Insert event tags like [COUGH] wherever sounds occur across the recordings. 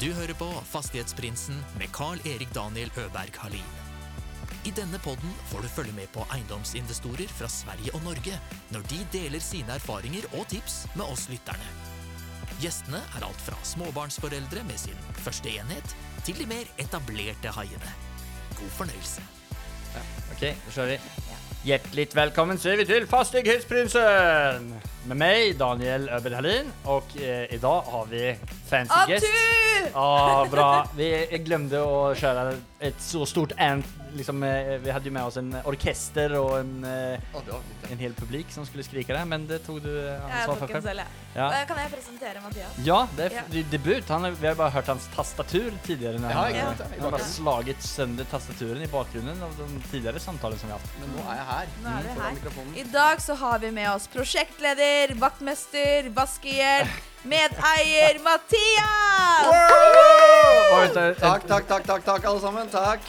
Du hører på Fastighetsprinsen med Carl-Erik Daniel Øberg Halin. I denne podden får du følge med på eiendomsinvestorer fra Sverige og Norge når de deler sine erfaringer og tips med oss lytterne. Gjestene er alt fra småbarnsforeldre med sin første enhet, til de mer etablerte haiene. God fornøyelse. Ja, OK, da kjører vi. Hjertelig velkommen ser vi til Fastighetsprinsen! Med meg, Daniel Øberg-Hallin, og eh, dag har vi fancy guest. Ja, bra. Vi glemte å kjøre et så stort ant. Liksom, eh, vi hadde jo med oss en orkester og en, eh, en hel publik som skulle skrike det, men det tog du ansvar för tok en selv, jeg. Ja. Eh, Kan jeg presentere Mathias? Ja, det er Ja. debut. Han, vi har bare hørt hans tastatur tidligere. När Ja, han, ja, han har slaget sønder tastaturen i bakgrunnen av de tidligere samtalen som vi har hatt. Men nå er jeg her. Nå er du her. I dag så har vi med oss prosjektleder, vaktmester, vaskehjelp, [LAUGHS] medeier Mathias! Wow! Takk, takk, takk, takk, takk, alle sammen. Takk.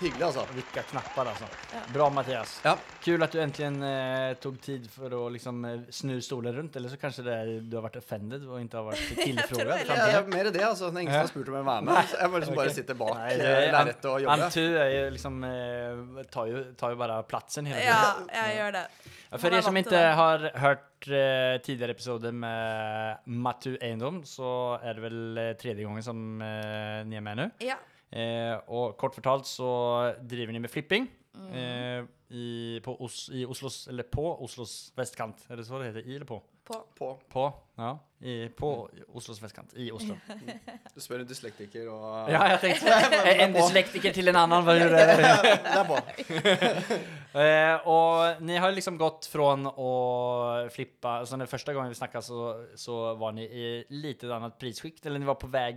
Hyggelig, altså. Vilka knappar alltså. Ja. Bra Mattias. Ja. Kul att du äntligen eh, tog tid för att liksom eh, snu stolen runt. Eller så kanskje det du har vært offended og ikke har vært [LAUGHS] tillfrågad. Ja, till ja, mer det, altså. Det er ingen har spurt om jeg vil være med. Så jeg må liksom bare Ok. sitte bak lerretet og jobbe. Antu är liksom, eh, tar, jo, tar jo bare plassen platsen tiden. Ja, jeg gjør det. Ja, Man er som det. har hørt eh, tidligere episoder med Matu Eindom så er det väl eh, tredje gangen som eh, ni er med nu. Ja. Eh, och kort fortalt så driver de med flipping Mm. I, på Os i Oslos, eller på Oslos vestkant. Er det så det heter? I eller på? På. På. På, ja. I, på Oslos vestkant. I Oslo. [LAUGHS] Du spør en dyslektiker og Ja, jeg tenkte [LAUGHS] En dyslektiker til en annen. Hva gjorde det? Det er på. [LAUGHS] Eh, og ni har liksom gått fra å flippe Så den første gangen vi snakket, så, så var ni i lite annet prisskikt. Eller ni var på vei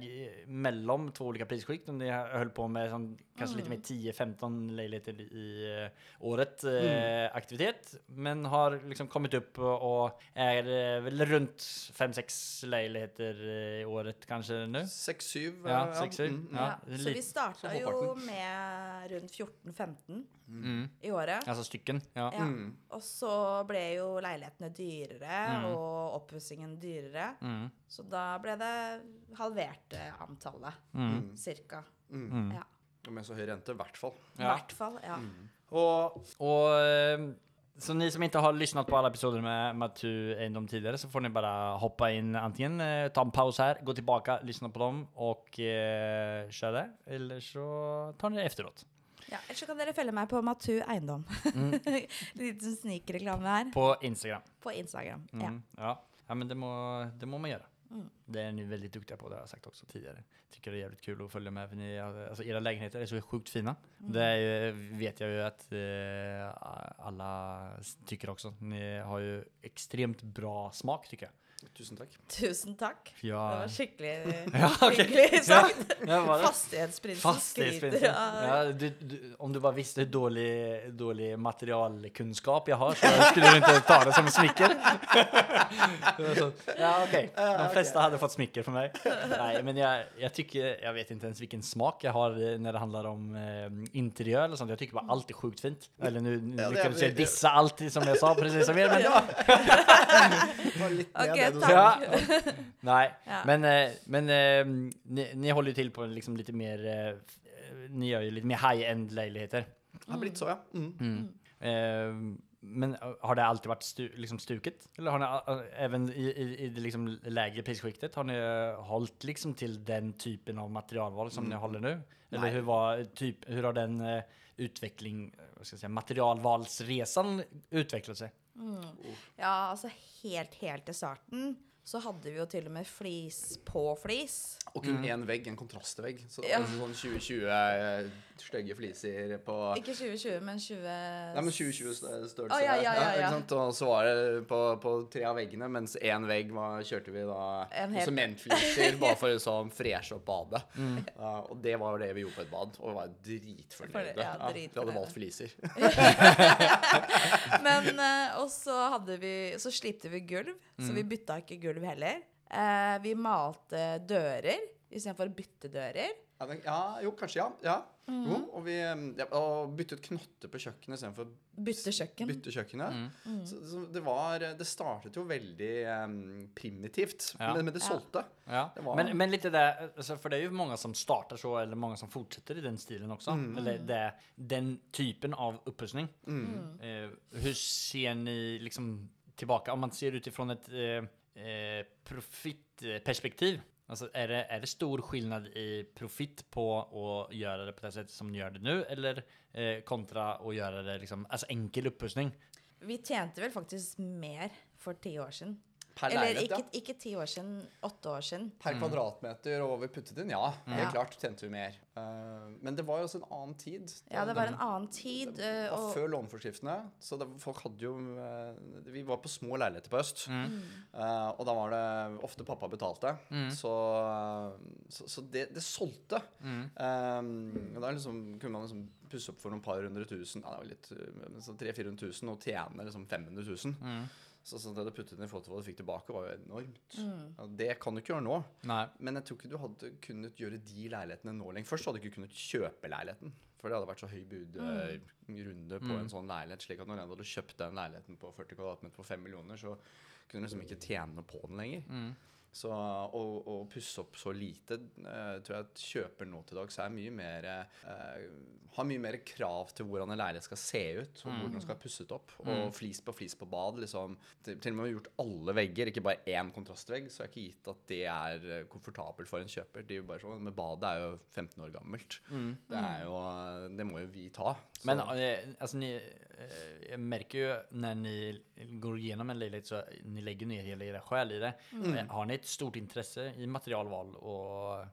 mellom to ulike prisskikt. Og ni höll på med sånn, kanskje litt mer 10-15 leiligheter i eh, året eh, aktivitet. Men har liksom kommet opp og, er eh, vel rundt 5-6 leiligheter eh, i året kanskje nå. Seks-syv. Ja, eh, seks-syv. mm, mm. Ja. Ja. Så vi starta jo med rundt 14-15 Mm. i året. Altså stykken. Ja. Ja. Mm. Og så ble jo leilighetene dyrere, Mm. og oppussingen dyrere. Mm. Så da ble det halvert antallet, Mm. cirka. Mm. Mm. Ja. Med så høy rente, i hvert fall. I Ja. hvert fall. Ja. Och, och eh, så ni som inte har lyssnat på alla episoder med Matu Eindom tidigare så får ni bara hoppa in antingen eh, ta en paus här, gå tillbaka, lyssna på dem och eh, köra det. Eller så tar ni det efteråt. Ja, ellers så kan dere følge meg på Matu Eiendom. Mm. [LAUGHS] Liten snikreklame her. På Instagram. På Instagram. Mm. Ja. Ja. ja, men det må, det må man göra. Mm. Det är ni väldigt duktiga på, det har jag sagt också tidigare. Tycker det är jävligt kul att följa med för ni, har- alltså era lägenheter är så sjukt fina. Mm. Det är ju, vet jag ju att eh, alla tycker också. Ni har ju extremt bra smak tycker jag. Tusen takk. Tusen takk. Ja. Det var skikkelig [LAUGHS] Ja, okay. hyggelig sagt. Ja, var? Fastighetsprinsen Fastighetsprinsen. skryter av Ja, du, du, om du bare visste Dårlig Dårlig Materialkunnskap Jeg jag har så skulle du ikke ta det som en smicker. [LAUGHS] Det var så, ja, OK. De fleste hadde fått smykker For meg Nei men jeg, jeg tykker, jeg vet ikke ens hvilken smak jeg har når det handler om eh, interiør. eller sånt. Jeg syns bara allt är sjukt fint. Eller nå nu Ja, det är lyckades jag väl- som jeg sa presis som er, men var litt [LAUGHS] Ok, ned du takk. Ja. [LAUGHS] Nei, Ja. men, eh, men eh, ni, ni holder til till på liksom litt mer, eh, ni gör ju lite mer high end-leiligheter. Det har blitt så, ja. Mm. Eh, men har det alltid vært stu, liksom stuket? Eller har ni even i, i, i det liksom lägre prissjiktet, har ni holdt hållit liksom til den typen av materialval som ni holder nå? Eller Nej. hur, var, typ, hur har den utveckling, vad ska jag säga, materialvalsresan utvecklat sig? Mm. Ja, altså helt, helt til starten så hadde vi jo til og med flis på flis. Og kun én vegg, en kontrastvegg. Så Ja. altså sånn 2020 eh, stygge fliser på Ikke 2020, men 20... Nei, men 2020 st- størrelse. Oh, ja, ja, ja. Og så var det på, på tre av veggene, mens én vegg var, kjørte vi da sementfliser bare for å sånn freshe opp badet. Mm. Uh, og det var det vi gjorde på et bad, og vi var dritfornøyde. For- ja, Ja, vi hadde valgt fliser. [LAUGHS] Men uh, Og så hadde vi Så slipte vi gulv, så vi bytta ikke gulv heller. Eh, vi malte dører. istedenfor byttedører. Ja, den, ja, jo, kanskje, ja. ja. Mm. Jo, og vi eh, ja, og byttet knotter på kjøkkenet istedenfor Byttekjøkken. bytte kjøkkenet. Mm. Så, så det var Det startet jo veldig um, primitivt, Ja. men, men det solgte. Ja. Det var- Men, men lite det altså, For det er jo mange som starter så eller mange som fortsetter i den stilen också. Eller det, den typen av uppussning. Eh, hur ser ni liksom tilbake? om man ser utifrån et eh, eh, profitperspektiv? Alltså är det, det stor skillnad i profit på att göra det på det sättet som ni gör det nu? Eller eh, kontra att göra det liksom, alltså enkel uppussning? Vi tjente vel faktisk mer for ti år siden. Per Eller leilighet, ikke, ja. ikke ti år siden, åtte år siden. Per kvadratmeter og hva vi puttet inn, ja. Helt Ja. klart tjente vi mer. Uh, men det var jo også en annen tid. Ja, det var en annen tid. Det det var og før låneforskriftene, så det, folk hadde jo uh, Vi var på små leiligheter på øst. Eh, og da var det ofte pappa betalte. Så, så, så det, det solgte. Um, og da liksom, kunne man liksom pusse opp for noen par hundre tusen. Ja, det var litt uh, så 300 000-400 000 og tjene liksom 500 000. Så, så det du puttet inn i forhold til hva du fikk tilbake, var jo enormt. Ja, det kan du ikke gjøre nå. Nei. Men jeg tror ikke du hadde kunnet gjøre de leilighetene nå lenger. Først hadde du ikke kunnet kjøpe leiligheten. For det hadde vært så høy budrunde på en sånn leilighet. slik at når en hadde kjøpt den leiligheten på 40 kvadratmeter for 5 millioner, så kunne du liksom ikke tjene på den lenger. Så å, å pusse opp så lite eh, tror jeg at kjøper nå til dags er mye mer uh, Har mye mer krav til hvordan en leilighet skal se ut, og hvordan den skal være pusset opp. Og flis på flis på bad. liksom Til, til og med gjort alle vegger, ikke bare én kontrastvegg, så er det ikke gitt at det er eh, komfortabelt for en kjøper. Det er jo bare sånn, Men badet er jo 15 år gammelt. Det er jo Det må jo vi ta. Så- Men eh, alltså ni, eh, jag märker ju när ni går igenom en lejlighet så ni lägger ner hela era själ i det. Mm. Har ni ett stort intresse i materialval och eh,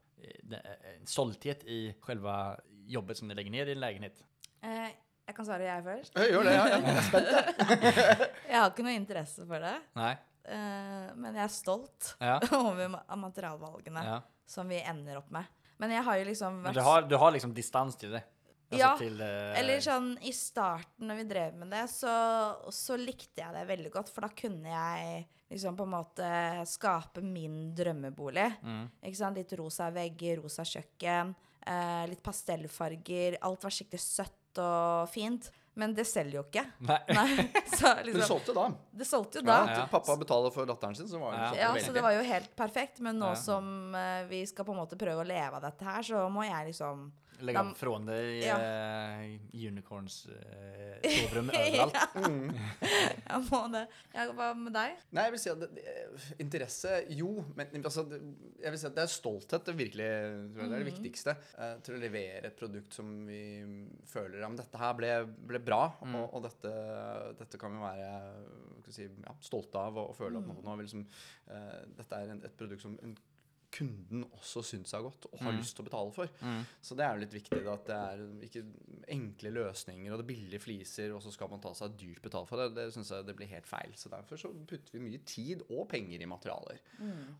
eh, stolthet i själva jobbet som ni lägger ner i en lägenhet? eh, jeg kan svare jeg først. Ja, Gjør det, ja. Jeg er spent, jeg. Jeg har ikke noe interesse for det, Nej. eh, men jeg er stolt Ja. [LAUGHS] over materialvalgene Ja. som vi ender opp med. Men jeg har jo liksom Men du har, du har liksom distans till det? Alltså Ja, til, uh... Eller sånn i starten når vi drev med det, så, så likte jeg det veldig godt. For da kunne jeg liksom på en måte skape min drømmebolig. Mm. Ikke sant? Litt rosa vegger, rosa kjøkken, eh, litt pastellfarger. Alt var skikkelig søtt og fint. Men det selger jo ikke. Nei. [LAUGHS] Nei, så [LAUGHS] liksom, det solgte da. Det solgte jo Ja, da. til pappa betaler for datteren sin, så var det Ja. så Ja, så det var jo helt perfekt. Men nå Ja. som uh, vi skal på en måte prøve å leve av dette her, så må jeg liksom Lägga De- från i Ja. uh, unicorns-soverommet uh, [LAUGHS] overalt. ja. [LAUGHS] Mm. Jeg må det. Hva med deg? Nei, jeg vil si at det, interesse Jo, men altså, jeg vil si at det er stolthet det virkelig tror jeg, det er det viktigste. Uh, til å levere et produkt som vi føler Ja, men dette her ble, ble bra, og, og dette, dette kan vi være skal si, ja, stolte av og, og føle at nå, nå liksom eh, Dette er en, et produkt som en kunden også syns er godt og har lyst til å betale for. Så det er jo litt viktig da, at det er ikke enkle løsninger og det er billige fliser, og så skal man ta seg dyrt betalt for det. Det syns jeg det blir helt feil. Så derfor så putter vi mye tid og penger i materialer.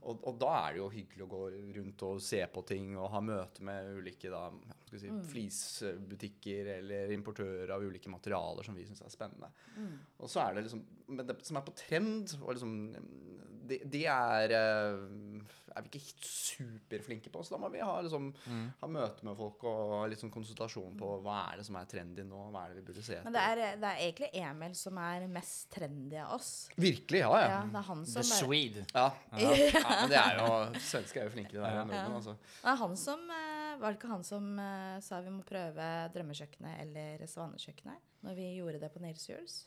Og, og da er det jo hyggelig å gå rundt og se på ting og ha møte med ulike da, si, flisbutikker eller importører av ulike materialer som vi syns er spennende. Og så er det liksom Men det som er på trend, og liksom det er eh, er vi ikke superflinke på, så da må vi ha, liksom, ha møte med folk og liksom konsultasjon på hva er det som er trendy nå, hva er det vi burde se etter. Men det er, det er egentlig Emil som er mest trendy av oss. Virkelig, ja, ja. Ja, det er han The som bare, Swede. Ja, [LAUGHS] ja. ja men det er jo Svensker er jo flinke til det der. i Norden, altså. det er han som eh, Var det ikke han som eh, sa vi må prøve drømmekjøkkenet eller svanekjøkkenet når vi gjorde det på Nils Yours?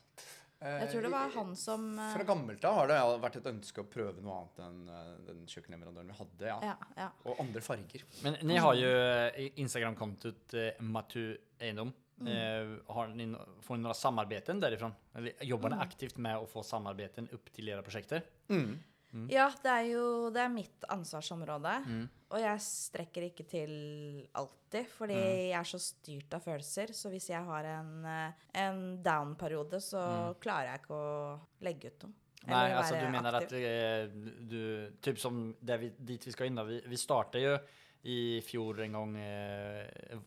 Jeg tror det var han som eh, Fra gammelt av har det vært et ønske å prøve noe annet enn eh, den kjøkkenleverandøren vi hadde. ja. Ja, ja. Og andre farger. Men dere har jo eh, Instagram-kontot eh, Matu Eindom. Eh, har ni, no- får dere noen samarbeid derifra? Eller dere mm. aktivt med å få samarbeid opp til deres prosjekter? era projekter? ja, det er jo det er mitt ansvarsområde. Og jeg strekker ikke til alltid, fordi jeg er så styrt av følelser. Så hvis jeg har en, eh, en down-periode, så klarer jeg ikke å legge ut noe. Nei, altså du mener aktiv. at du, du, typ som vi, dit vi skal inn, da. vi, vi starter ju i fjor en gång,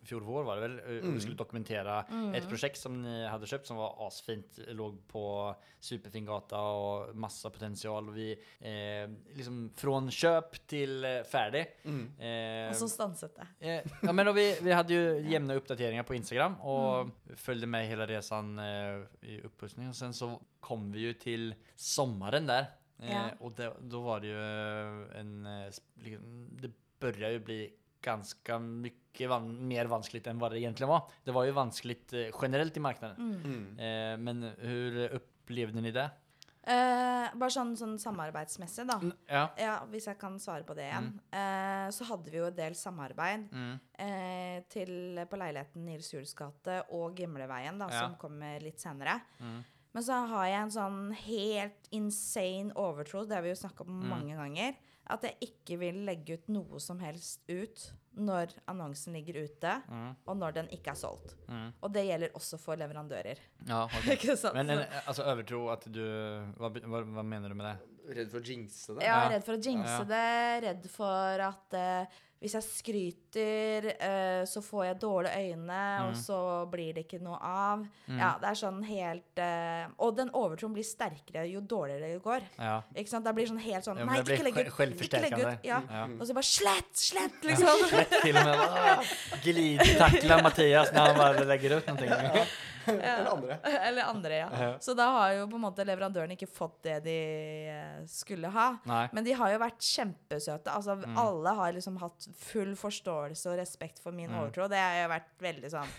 fjor vår var det väl, eh, Mm. och skulle dokumentera ett projekt som ni hade köpt som var asfint, låg på superfin gata och massa potential. Och vi, eh, liksom från köp till ferdig färdig. Mm. Eh, Og så stanset det. Eh, ja, men och vi, vi hade ju [LAUGHS] jämna uppdateringar på Instagram och följde med hela resan eh, i uppussningen. Och sen så kom vi ju till sommaren där. Eh, Ja. Och det, då var det ju eh, en... eh, liksom, Det började ju bli ganska mycket van mer vanskligt än vad det egentligen var. Det var ju vanskligt eh, generellt i marknaden. Mm. Eh, men hur upplevde ni det? Eh, bare sånn, sånn samarbeidsmessig, da. Mm, Ja. Ja, Hvis jeg kan svare på det igjen. Eh, så hadde vi jo en del samarbeid Mm. eh, til, på leiligheten Nils Juels gate og Gimleveien, da, Ja. som kommer litt senere. Mm. Men så har jeg en sånn helt insane overtro, det har vi jo snakka om Mm. mange ganger, at jeg ikke vil legge ut noe som helst ut når annonsen ligger ute, Mm. og når den ikke er solgt. Mm. Og det gjelder også for leverandører. Ja, okay. [LAUGHS] Ikke sant? Men en, altså, overtro at du... hva, hva, hva, mener du med det? Redd for å jinxe det? Er Ja. redd for å jinxe Ja. det, redd for at eh, hvis jeg skryter, uh, så får jeg dårlige øyne, Mm. og så blir det ikke noe av. Ja, det er sånn helt uh, Og den overtroen blir sterkere jo dårligere det går. Ja. Ikke sant? Det blir sånn helt sånn Ja, Nei, ikke legg ut! Ikke legg ut! Ja. Ja. Og så bare slett! Slett! Liksom. Slett til og med bara, Mathias når han bare legger ut någonting. [LAUGHS] [LAUGHS] Eller andre. Eller andre, ja. Så da har jo på en måte leverandøren ikke fått det de eh, skulle ha. Nei. Men de har jo vært kjempesøte. Altså, Mm. Alle har liksom hatt full forståelse og respekt for min Mm. overtro. Det har jeg vært veldig sånn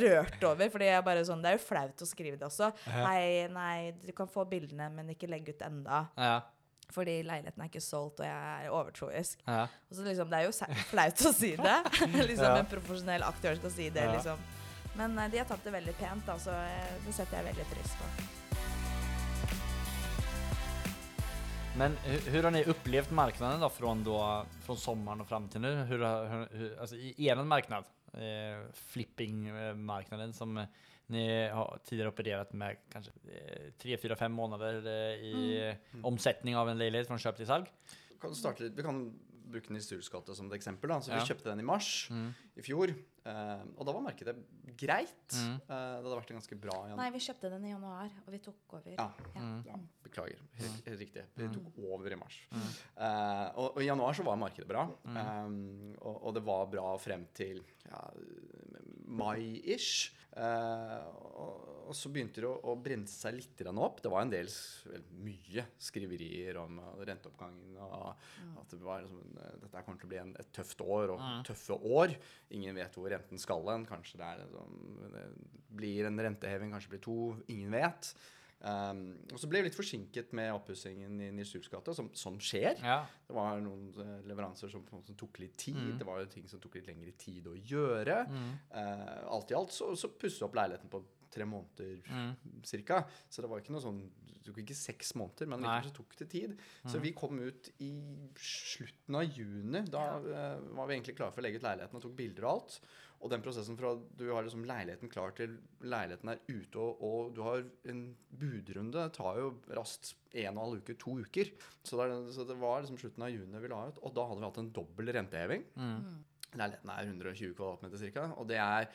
rørt [LAUGHS] over. fordi jeg bare sånn, Det er jo flaut å skrive det også. Hei, nei, du kan få bildene, men ikke legge ut enda. Ja, Fordi leiligheten er ikke solgt, og jeg er overtroisk. ja. Og så liksom, Det er jo flaut å si det. liksom Ja. En profesjonell aktør skal si det, liksom. Men eh, de har tatt det veldig pent, da, så eh, det setter jeg veldig pris på. Men hur, hur har ni opplevd marknaden da, fra då, från sommaren och fram til nå? Altså, i er marked, eh, flippingmarknaden som dere ni har tidligere operert med kanskje eh, tre-fire-fem måneder eh, i omsetning av en leilighet fra kjøp til salg. Kan starte? Vi kan bruke Nils Juels gate som et eksempel. da. Så Ja. Vi kjøpte den i mars i fjor. Eh, og da var markedet greit. Mm. Uh, det hadde vært en ganske bra januar. Nei, vi kjøpte den i januar, og vi tok over. Ja. Mm. Ja, beklager. Helt, helt riktig. Vi tok over i mars. Eh, og, og i januar så var markedet bra. Um, og, og det var bra frem til ja, mai-ish. Eh, og, så begynte det å, å bremse seg litt opp. Det var en del, vel, mye skriverier om eh, renteoppgangen. Og at det var liksom, eh, dette kommer til å bli en, et tøft år, og tøffe år. Ingen vet hvor renten skal hen. Kanskje det, er, liksom, det blir en renteheving, kanskje det blir to. Ingen vet. Um, og så ble vi litt forsinket med oppussingen i Nils Juls gate, som, som skjer. Ja. Det var noen eh, leveranser som, som tok litt tid. Det var jo ting som tok litt lengre tid å gjøre. Eh, alt i alt så, så pusset vi opp leiligheten på tre måneder cirka. Så det var ikke noe sånn Det tok ikke seks måneder, men det likevel så tok det tid. Så vi kom ut i slutten av juni. Da uh, var vi egentlig klare for å legge ut leiligheten og tok bilder og alt. Og den prosessen fra du har liksom leiligheten klar til leiligheten er ute, og, og du har en budrunde, tar jo raskt en og en halv uke, to uker. Så det, så det var liksom slutten av juni vi la ut, og da hadde vi hatt en dobbel renteheving. Leiligheten er 120 kvadratmeter ca. Og det er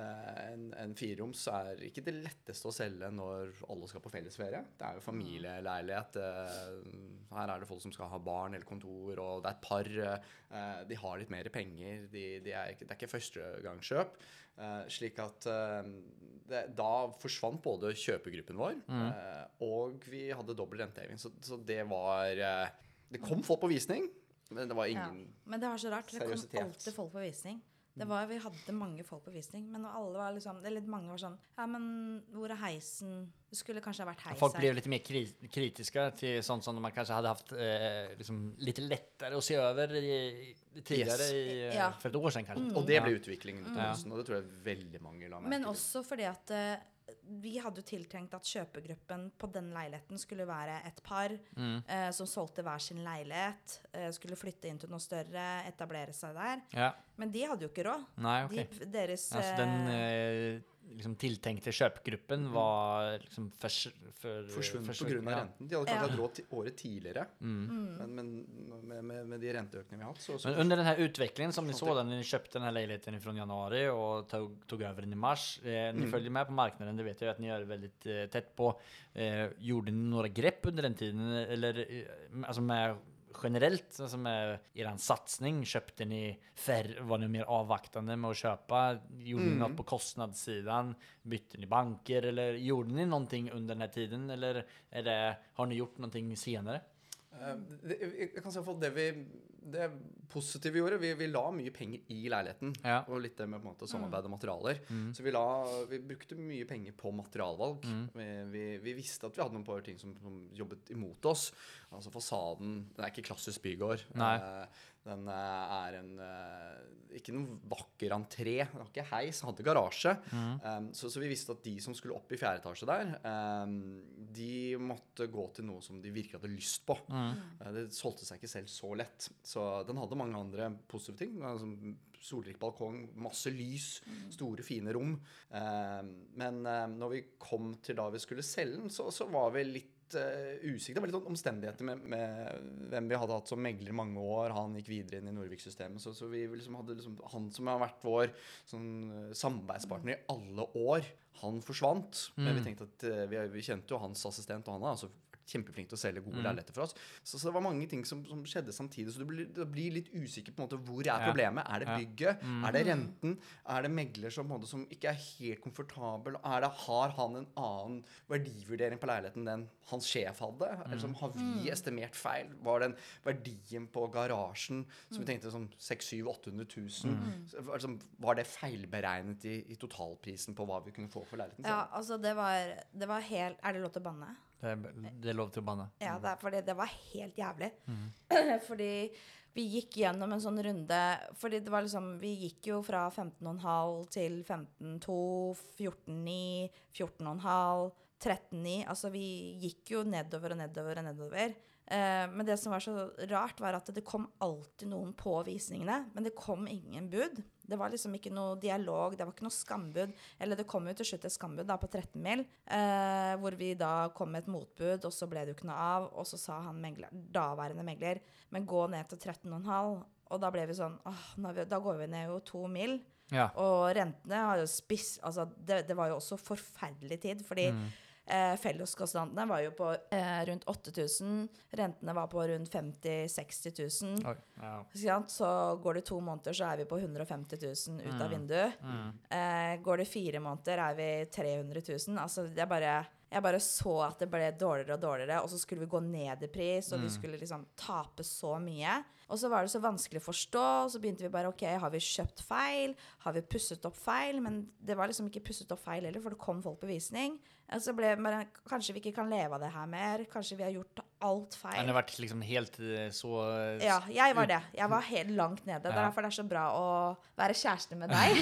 en, en fireroms er ikke det letteste å selge når alle skal på fellesferie. Det er jo familieleilighet. eh, her er det folk som skal ha barn eller kontor, og det er et par. eh, de har litt mer penger. De, de er, ikke- det er ikke førstegangskjøp. Slik at eh, det, da forsvant både kjøpegruppen vår, mm. og vi hadde dobbel renteheving. Så, så det var eh, Det kom folk på visning, men det var Ja. ingen Men det var så rart. Det kom alltid folk på visning. Det var, vi hadde mange folk på visning, men alle var liksom Eller mange var sånn Ja, men hvor er heisen? Det skulle kanskje ha vært heis Folk ble litt lite mer kri- kritiske til sånt som man kanskje hadde haft eh, liksom litt lettere å se over i, Yes. i, eh, Ja. för ett år siden, kanskje. Mm. Og det ble utviklingen mm. og det tror jeg veldig mange la merke Men også fordi at eh, vi hadde jo tiltenkt at kjøpegruppen på den leiligheten skulle være et par Mm. eh, som solgte hver sin leilighet, eh, skulle flytte inn til noe større, etablere seg der. Ja. Men de hadde jo ikke råd. Nei, okej. De, deres altså, den eh, eh, liksom, tiltenkte kjøpgruppen var liksom fors- for, Forsvunnet pga. ja. renten. De hadde kanskje Ja. råd til året tidligere, Mm. men, men med, med, med de renteøkningene vi har hatt, så, så Men under denne utviklingen, som ni så da dere kjøpte denne leiligheten fra januar januari och tog, tog over den i mars. Eh, Dere mm. følger med på marknaden, det vet jo at dere gjør veldig tett tätt på. Eh, gjorde dere noen grepp under den tiden? Eller altså alltså med generellt, alltså med er satsning, köpte ni färre, var ni mer avvaktande med att köpa? Gjorde ni något på kostnadssidan? Bytte ni banker eller gjorde ni någonting under den här tiden? Eller det, har ni gjort någonting senare? Eh, jeg kan si at det vi Det positive vi gjorde, vi, vi la mye penger i leiligheten. Ja. Og litt det med på en måte samarbeid og materialer. Så vi, la, vi brukte mye penger på materialvalg. Vi, vi, vi visste at vi hadde noen par ting som, som jobbet imot oss. Altså fasaden Den er ikke klassisk bygård. Eh, Den eh, er en eh, Ikke noen vakker entré. Den har ikke heis, den hadde garasje. Um, så, så vi visste at de som skulle opp i fjerde etasje der, um, de måtte gå til noe som de virkelig hadde lyst på. Eh, det solgte seg ikke selv så lett. Så den hadde mange andre positive ting. Altså, Solrik balkong, masse lys, store, fine rom. Um, men når vi kom til da vi skulle selge den, så, så var vi litt uh, usikker. Det var litt sånn omstendigheter med, med hvem vi hadde hatt som megler mange år. Han gikk videre inn i Norvik-systemet. Så, så vi liksom hadde liksom Han som har vært vår sånn, uh, samarbeidspartner i alle år, han forsvant. Men vi tenkte at uh, vi, vi kjente jo hans assistent, og han er altså kjempeflink til å selge gode leiligheter for oss. Så, så det var mange ting som, som skjedde samtidig. Så du blir, du blir litt usikker på en måte hvor er problemet. Er det Ja. bygget? Er det renten? Er det megler som, på en måte, som ikke er helt komfortabel? Er det, har han en annen verdivurdering på leiligheten enn hans sjef hadde? Eller som har vi estimert feil? Var den verdien på garasjen som vi tenkte sånn 600 000-800 000? Så, altså, var det feilberegnet i, i totalprisen på hva vi kunne få for leiligheten? Ja, altså, det var, det var helt Er det lov til å banne? Det er, det er lov til å banne. Ja, det, fordi det var helt jævlig. [CLEARS THROAT] fordi vi gikk gjennom en sånn runde Fordi det var liksom Vi gikk jo fra 15,5 til 15,2, 14,9, 14,5, 13,9 Altså, vi gikk jo nedover og nedover og nedover. Eh, men det som var så rart, var at det kom alltid noen på visningene, men det kom ingen bud. Det var liksom ikke noe dialog, det var ikke noe skambud. Eller det kom jo til slutt et skambud da på 13 mil, eh, hvor vi da kom med et motbud, og så ble det jo ikke noe av. Og så sa han megler, daværende megler, men gå ned til 13,5. Og da ble vi sånn åh, vi, Da går vi ned jo to mil. Ja. Og rentene har jo spiss Altså, det, det var jo også forferdelig tid, fordi eh, felleskostnadene var jo på eh, rundt 8000. Rentene var på rundt 50 000-60 000. Oi, ja. Så går det to måneder, så er vi på 150 000 ut av vinduet. Eh, går det fire måneder, er vi 300 000. Altså, det er bare jeg bare så at det ble dårligere og dårligere, og så skulle vi gå ned i pris, og vi skulle liksom tape så mye. Og så var det så vanskelig å forstå, og så begynte vi bare OK, har vi kjøpt feil? Har vi pusset opp feil? Men det var liksom ikke pusset opp feil heller, for det kom folk på visning. Og så ble det bare Kanskje vi ikke kan leve av det her mer? Kanskje vi har gjort alt feil? Han har vært liksom helt eh, så... Ja, jeg var det. Jeg var helt langt nede. Er Ja. derfor det er så bra å være kjæreste med deg.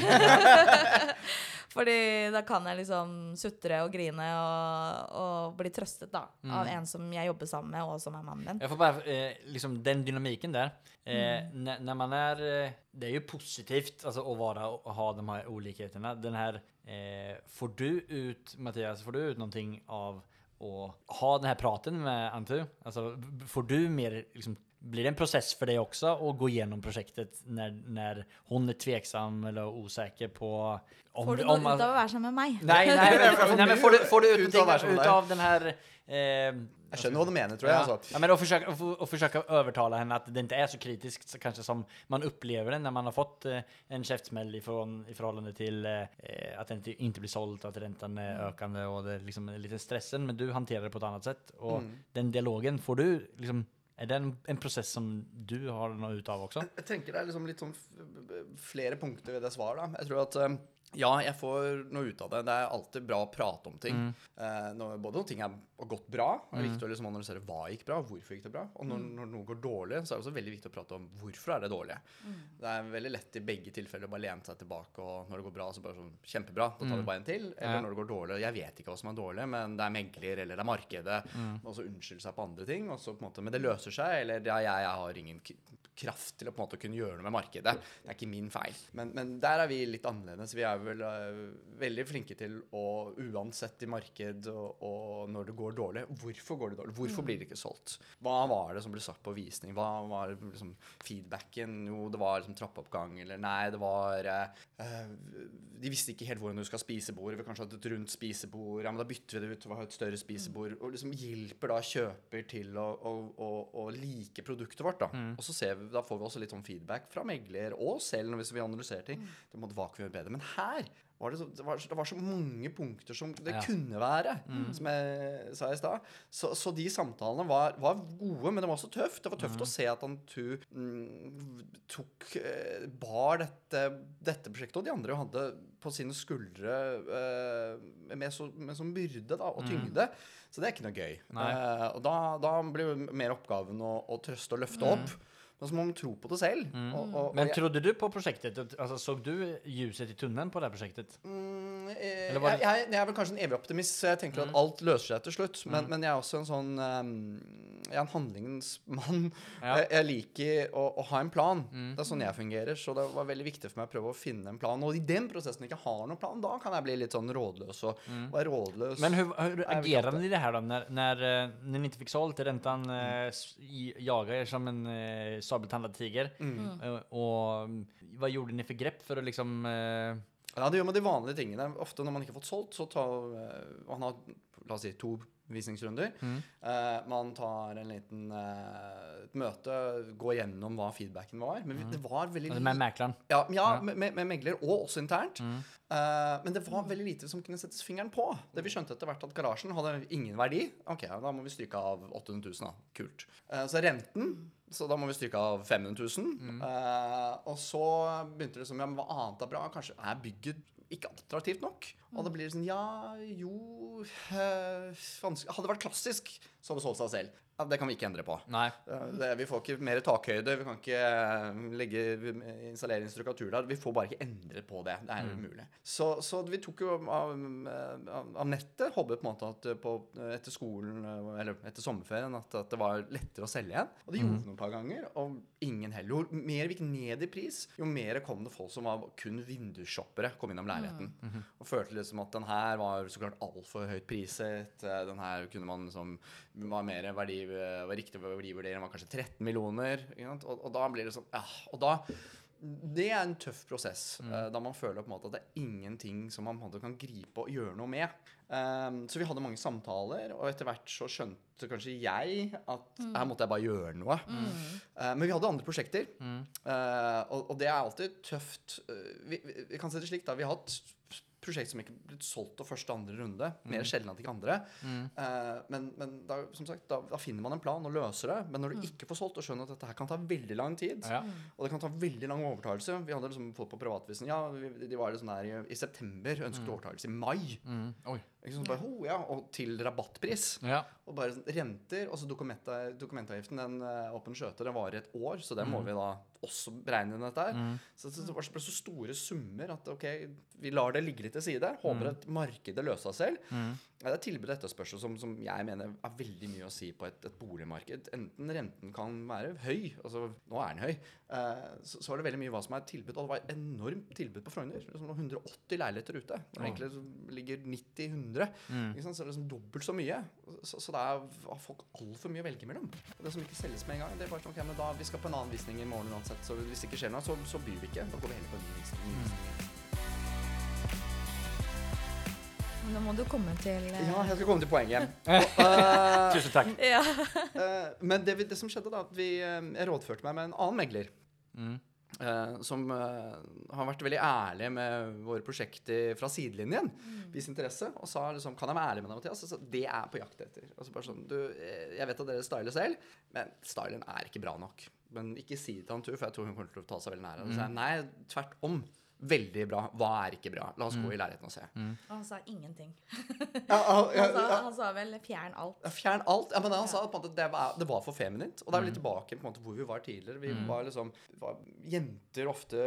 [LAUGHS] Fordi da kan jeg liksom sutre og grine og, og bli trøstet da, av en som jeg jobber sammen med, og som er mannen min. Jeg får bare, eh, liksom den dynamiken der Eh, mm. Når man är, eh, det er jo positivt altså, å, være, å ha de her ulikhetene. Den her eh, får du ut, Mathias, får du ut noe av att ha den här praten med Antu? Alltså, får du mer, liksom, blir det en process för dig också att gå igenom projektet när, när hon är tveksam eller osäker på... Om, Får du om- ut av å være sammen med meg? Nej, nej, [LAUGHS] men, nej, men får du, får du ut, Ut av någonting ut av den här... Eh, Jeg skjønner hva du mener, tror jeg. Ja. Altså. ja, men att försöka, att, att försöka övertala henne att det inte är så kritiskt så kanske som man upplever det när man har fått eh, en käftsmäll ifrån, i förhållande till eh, att det inte, inte blir sålt, att räntan är økende, ökande och det är liksom är lite stressen. Men du hanterar det på ett annat sätt. Och Mm. den dialogen, får du liksom, er det en, en prosess som du har noe ut av også? Jeg tenker det er liksom litt sånn flere punkter ved det svaret. da. Jeg tror at eh, ja, jeg får noe ut av det. Det er alltid bra å prate om ting. Eh, når, både når ting er, har gått bra, det er viktig å liksom analysere hva gikk bra, hvorfor gikk det bra. Og når, når noe går dårlig, så er det også veldig viktig å prate om hvorfor er det dårlig. Det er veldig lett i begge tilfeller å bare lene seg tilbake, og når det går bra, så bare sånn kjempebra, da tar vi bare en til. Eller Ja. når det går dårlig, jeg vet ikke hva som er dårlig, men det er megler, eller det er markedet, og så unnskylde seg på andre ting, og så på en måte, men det løser seg, eller ja, jeg, jeg har ingen kraft til å på en måte kunne gjøre noe med markedet. Det er ikke min feil. Men, men der er vi litt annerledes. Vi er er vel eh, veldig flinke til å uansett i marked og, og når det går dårlig Hvorfor går det dårlig? Hvorfor blir det ikke solgt? Hva var det som ble sagt på visning? Hva var liksom feedbacken? Jo, det var liksom trappeoppgang, eller nei, det var eh, eh, De visste ikke helt hvordan du skal spise bord. Vi kanskje hadde et rundt spisebord. Ja, men da bytter vi det ut til et større spisebord. Og liksom hjelper da kjøper til å, å, å, å like produktet vårt, da. Og så ser vi, da får vi også litt sånn feedback fra megler og selv hvis vi analyserer ting. Det måtte gjøre bedre. Men her var det, så, det, var, det var så mange punkter som det Ja. kunne være, som jeg sa i stad. Så, så de samtalene var, var gode, men det var også tøft. Det var tøft å se at han tu, mm, tok eh, bar dette, dette prosjektet, og de andre hadde på sine skuldre eh, med, så, med sånn byrde da, og tyngde. Så det er ikke noe gøy. Eh, og da, da blir jo mer oppgaven å, å trøste og løfte opp. Men så må man tro på det selv. Og, og, og Men trodde du på prosjektet? Altså, Så du ljuset i tunnelen på det prosjektet? Mm, jeg, det- jeg, jeg er vel kanskje en evig optimist, så jeg tenker at alt løser seg til slutt. Men, men jeg er også en sånn um, Jeg er en handlingens mann. [LAUGHS] Ja. Jeg, jeg liker å, å ha en plan. Det er sånn jeg fungerer. Så det var veldig viktig for meg å prøve å finne en plan. Og i den prosessen ikke har noen plan, da kan jeg bli litt sånn rådløs. Og være rådløs Men hvordan agerer han i det her, da? Når, når, når när ni inte fick sålt, räntan eh, s- i- er som en eh, sabeltandad tiger. Og hva mm, vad gjorde dere for grep for å liksom... Eh, Ja, det gjør man de vanlige tingene. Ofte når man ikke har fått solgt, så tar eh, Man har la oss si to visningsrunder. Eh, man tar en liten uh, et møte, går gjennom hva feedbacken var. Men mm. det var veldig lite med mäklaren? Ja, ja, ja. med, med megler, og også internt. Eh, men det var veldig lite som kunne settes fingeren på. Det Vi skjønte etter hvert at garasjen hadde ingen verdi. Ok, Da må vi stryke av 800 000. da. Kult. Så renten så da må vi stryke av 500 000. Eh, og så begynte det som ja, men hva annet er bra? Kanskje er bygget ikke attraktivt nok? Og det blir sånn Ja, jo øh. Hadde det vært klassisk, så hadde det solgt seg selv. Ja, det kan vi ikke endre på. Nej. Eh, Det, vi får ikke mer takhøyde, vi kan ikke eh, legge, installere instrukatur der. Vi får bare ikke endre på det. Det er umulig. Så, så vi tok jo av, av, av nettet. Håpet på en måte at på, etter skolen, eh, eller etter sommerferien, at, at det var lettere å selge igjen. Og det gjorde vi noen par ganger, og ingen hell. Jo mer vi gikk ned i pris, jo mer kom det folk som var kun vindusshoppere, kom innom leiligheten. Og følte liksom at den her var så klart altfor høyt priset. eh, Den her kunne man liksom var mer verdi, riktig verdivurdering var kanskje 13 millioner. Og, og da blir det sånn ja, Og da Det er en tøff prosess. mm. da man føler på en måte at det er ingenting som man på en måte kan gripe og gjøre noe med. Um, så vi hadde mange samtaler, og etter hvert så skjønte kanskje jeg at her måtte jeg bare gjøre noe. Eh, men vi hadde andre prosjekter, eh, og, og det er alltid tøft. Uh, vi, vi, vi kan si det slik, da. Vi har hatt prosjekt som ikke er blitt solgt til første andre runde. Mer sjelden at ikke andre. Eh, men men da, som sagt, da, da finner man en plan og løser det. Men når du ikke får solgt og skjønner at dette her kan ta veldig lang tid, Ja. og det kan ta veldig lang overtakelse Vi hadde liksom folk på privatvisen Ja, de var liksom der i, i september, ønsket overtakelse i mai. Mm. Oj. Ikke sant? Bare, oh, ja, og til rabattpris. Ja. Og bare sånn, renter, Og så dokumentavgiften, den uh, Åpen skjøte, den varer et år, så den må vi da også beregne inn dette her. Så, så det var så- så store summer at ok, vi lar det ligge litt til side. Håper at markedet løser seg selv. Ja, det er tilbud og etterspørsel som, som jeg mener er veldig mye å si på et, et boligmarked. Enten renten kan være høy, altså nå er den høy, eh, så, så er det veldig mye hva som er tilbud. Og det var enormt tilbud på Frogner. Liksom 180 leiligheter ute. Det egentlig ligger 90-100. Ikke sant? Så det er liksom dobbelt så mye. Så, så det er, har folk altfor mye å velge mellom. Og det som ikke selges med en gang, det er bare sånn ok, men da, vi skal på en annen visning i morgen uansett. Så hvis det ikke skjer noe, så, så byr vi ikke. Da går vi heller på en ny visning. Mm. Nå må du komme til uh... Ja, jeg skal komme til poenget. [LAUGHS] Og, uh, Tusen takk. ja. [LAUGHS] Eh, men det, det som skjedde da, at vi, jeg rådførte meg med en annen megler. Mm. Eh, som eh, har vært veldig ærlig med våre prosjekter fra sidelinjen. Vist interesse. Og sa liksom Kan jeg være ærlig med deg, Mathias? Altså, det er jeg på jakt etter. Altså bare sånn, du, eh, jeg vet at dere styler selv, men stylen er ikke bra nok. Men ikke si det til han tur, for jeg tror hun kommer til å ta seg veldig nære. Og så sa jeg nei, tvert om. Veldig bra. Hva er ikke bra? La oss gå i leiligheten og se. Og han sa ingenting. [LAUGHS] Han sa, han sa vel 'fjern alt'. Ja, Fjern alt. Ja, men han sa at det var, det var for feminint. Og da er vi litt tilbake på en måte hvor vi var tidligere. Vi var liksom var jenter ofte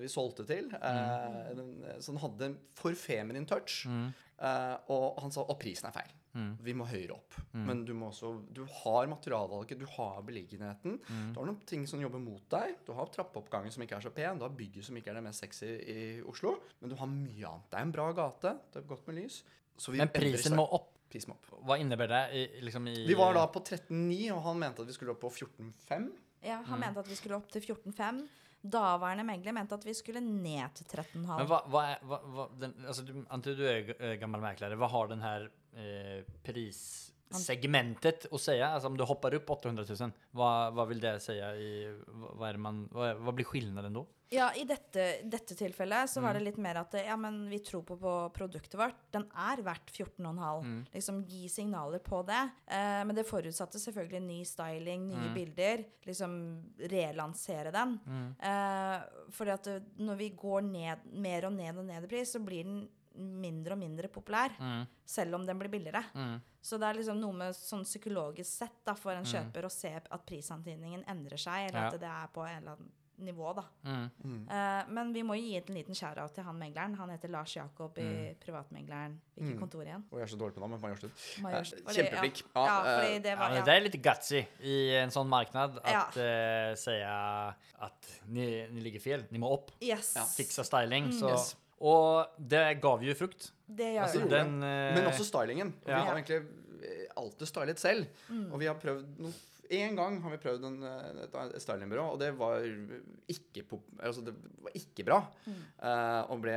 vi solgte til. Eh, så den hadde for feminin touch. Eh, og han sa og prisen er feil. Vi må høyere opp. Men du må også Du har materialvalget, du har beliggenheten. Du har noen ting som jobber mot deg. Du har trappeoppgangen som ikke er så pen. Du har bygget som ikke er det mest sexy i Oslo. Men du har mye annet. Det er en bra gate. Det er godt med lys. Så vi Men prisen må opp. Prisen må opp. Hva innebærer det? I, liksom i, Vi var da på 13,9, og han mente at vi skulle opp på 14,5. Ja, han mente at vi skulle opp til 14,5. Daværende megler mente at vi skulle ned til 13,5. Men hva, hva er hva, hva, den, altså, du, Antar du er gammel megler. Hva har den här eh, prissegmentet att säga? Alltså om du hoppar upp 800 000, vad, vad vill det säga i, vad, man, vad, vad blir skillnaden då? Ja, i dette, dette tilfellet så Mm. var det litt mer at ja, men vi tror på, på produktet vårt. Den er verdt 14,5. Mm. Liksom gi signaler på det. Eh, men det forutsatte selvfølgelig ny styling, nye Mm. bilder. Liksom relansere den. Mm. Eh, fordi at når vi går ned, mer og ned og ned i pris, så blir den mindre og mindre populær. Mm. Selv om den blir billigere. Mm. Så det er liksom noe med sånn psykologisk sett da, for en kjøper å se at prisantydningen endrer seg, eller Ja. at det er på en eller annen nivå, da. Mm. Eh, men vi må jo gi en liten shout-out til han megleren. Han heter Lars Jakob i Mm. Privatmegleren. Hvilket kontor igjen? Og jeg er så dårlig på navn, men Majorstuen. Majors- Eh, kjempeflink. Ja, Ja, eh, fordi det var det er litt gutsy i en sånn marknad Ja. uh, sier at ni, ni ligger feil, ni må opp. Yes. Ja. fixa styling. Så, Yes. Och det gav jo frukt. Det gjør altså, den, eh, Men også stylingen. Ja. Vi har egentlig eh, alltid stylet selv. Og vi har prøvd noen En gang har vi prøvd en, et stylingbyrå, og det var ikke, pop, altså det var ikke bra. Eh, og ble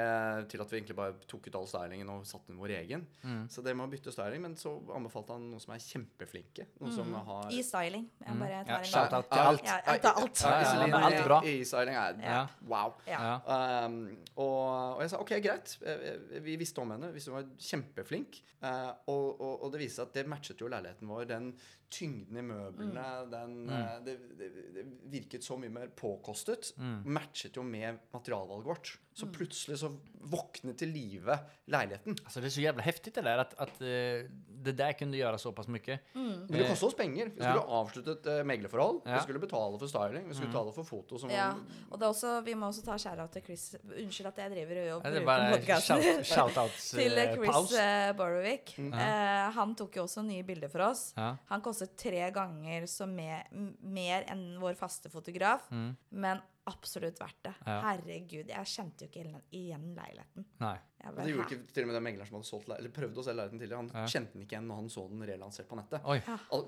til at vi egentlig bare tok ut all stylingen og satte inn vår egen. Mm. Så det med å bytte styling, men så anbefalte han noen som er kjempeflinke. Noen som har I styling. Jeg bare Ja, tar en shout out til Ja, alt. Ja, jeg tar alt. Ja, Ja, ja, alt bra. i, styling er Ja. wow. Ja. Ja. Um, og, og jeg sa OK, greit. Eh, eh, Vi visste om henne. Vi visste hun var kjempeflink. Uh, og, og, og det viste seg at det matchet jo leiligheten vår. Den tyngden i møblene, den, eh, det, det, det virket så mye mer påkostet. Matchet jo med materialvalget vårt. Så plutselig så våknet til live leiligheten. Altså det er så jævla heftig det der at, at eh, det der kunne gjøre såpass mye. Det Men det kostet oss penger. Vi skulle Ja. avslutte et eh, meglerforhold. Ja. Vi skulle betale for styling. Vi skulle betale for foto. Som Ja, og det er også, vi må også ta shout-out til Chris. Unnskyld at jeg driver og Ja, det är bruker bara podcasten. shout, shoutouts [LAUGHS] til eh, Chris paus. eh, Borowick. Eh, han tok jo også nye bilder for oss. Ja. Han kostet tre ganger så me m- mer enn vår faste fotograf, men absolutt verdt det. Ja. Herregud, jeg kjente jo ikke igjen- leiligheten. Nej. Jeg det gjorde ikke til og med den megleren som hadde solgt, eller prøvde å selge leiligheten tidligere. Han Ja. kjente den ikke igjen når han så den relansert på nettet. Oj. Al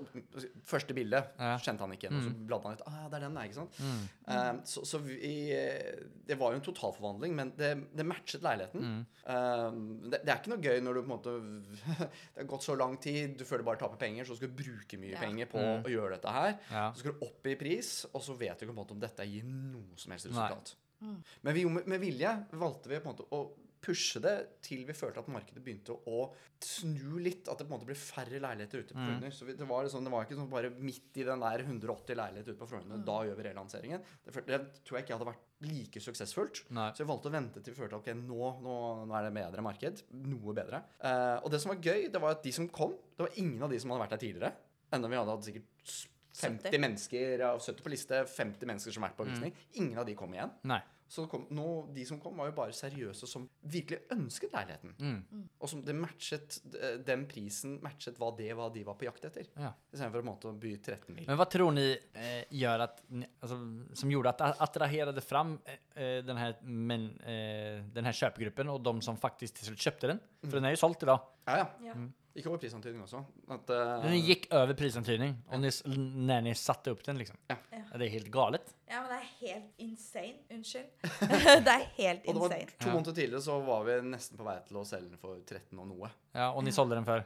første bilde Ja. kjente han ikke igjen, og så bladde han litt. Ah, det er den, ikke sant? Mm. Eh, så så vi, eh, det var jo en totalforvandling, men det, det matchet leiligheten. Mm. Eh, det, det er ikke noe gøy når du på en måte [LAUGHS] Det har gått så lang tid, du føler bare taper penger, så skal du bruke mye Ja. penger på å gjøre dette her. Mm. Ja. Så skal du opp i pris, og så vet du ikke på en måte om dette gir noe som helst resultat. Men vi, med, med vilje valgte vi på en måte å pushe det til vi følte at markedet begynte å snu litt. At det på en måte ble færre leiligheter ute på Frogner. Så det, var sånn, det var ikke sånn bare midt i den der 180 leiligheter ute på Frogner. Da gjør vi relanseringen. Det, det tror jeg ikke hadde vært like suksessfullt. Nei. Så vi valgte å vente til vi følte at okay, nå, nå, nå er det bedre marked. Noe bedre. Eh, og det som var gøy, det var at de som kom, det var ingen av de som hadde vært der tidligere. Enda vi hadde hatt sikkert 50 70. mennesker, av 70 på liste, 50 mennesker som har vært på visning. Ingen av de kom igjen. Nej. Så kom, nå, de som kom, var jo bare seriøse som virkelig ønsket leiligheten. Mm. Og som det matchet eh, den prisen matchet hva det var de var på jakt etter. Ja. Istedenfor måte å by 13 mil. Men hva tror ni eh, gjør at altså, som gjorde at attraherte fram eh, eh, den her, men, eh, den här köpgruppen och de som faktisk til slutt kjøpte den? För den er jo solgt i idag. Ja, ja. Ja. Ikke over prisantydning også. At, uh, Den gikk over prisantydning når ni, s- satte opp den liksom. Ja. Ja, Det er helt galet. Ja, men det er helt insane. Unnskyld. [LAUGHS] det er helt og det var insane. to måneder tidligere så var vi nesten på vei til å selge den for 13 og noe. Ja, Og ni solgte den før?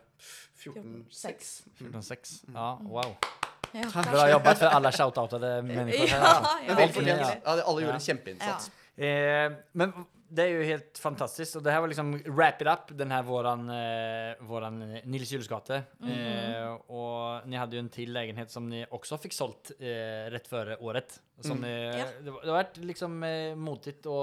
14,6. 14,6. Ja, wow. Ja, Bra jobba for alle shoutoutade [LAUGHS] människor här. Ja, ja. Ja, alle gjorde Ja. en kjempeinnsats. Eh, men det är ju helt fantastiskt och det här var liksom wrap it up den här våran, eh, våran eh, Nils Julesgate. Eh, och ni hade ju en till lägenhet som ni också fick sålt eh, rätt före året. Som ni, yeah. det, var- det har varit liksom eh, motigt och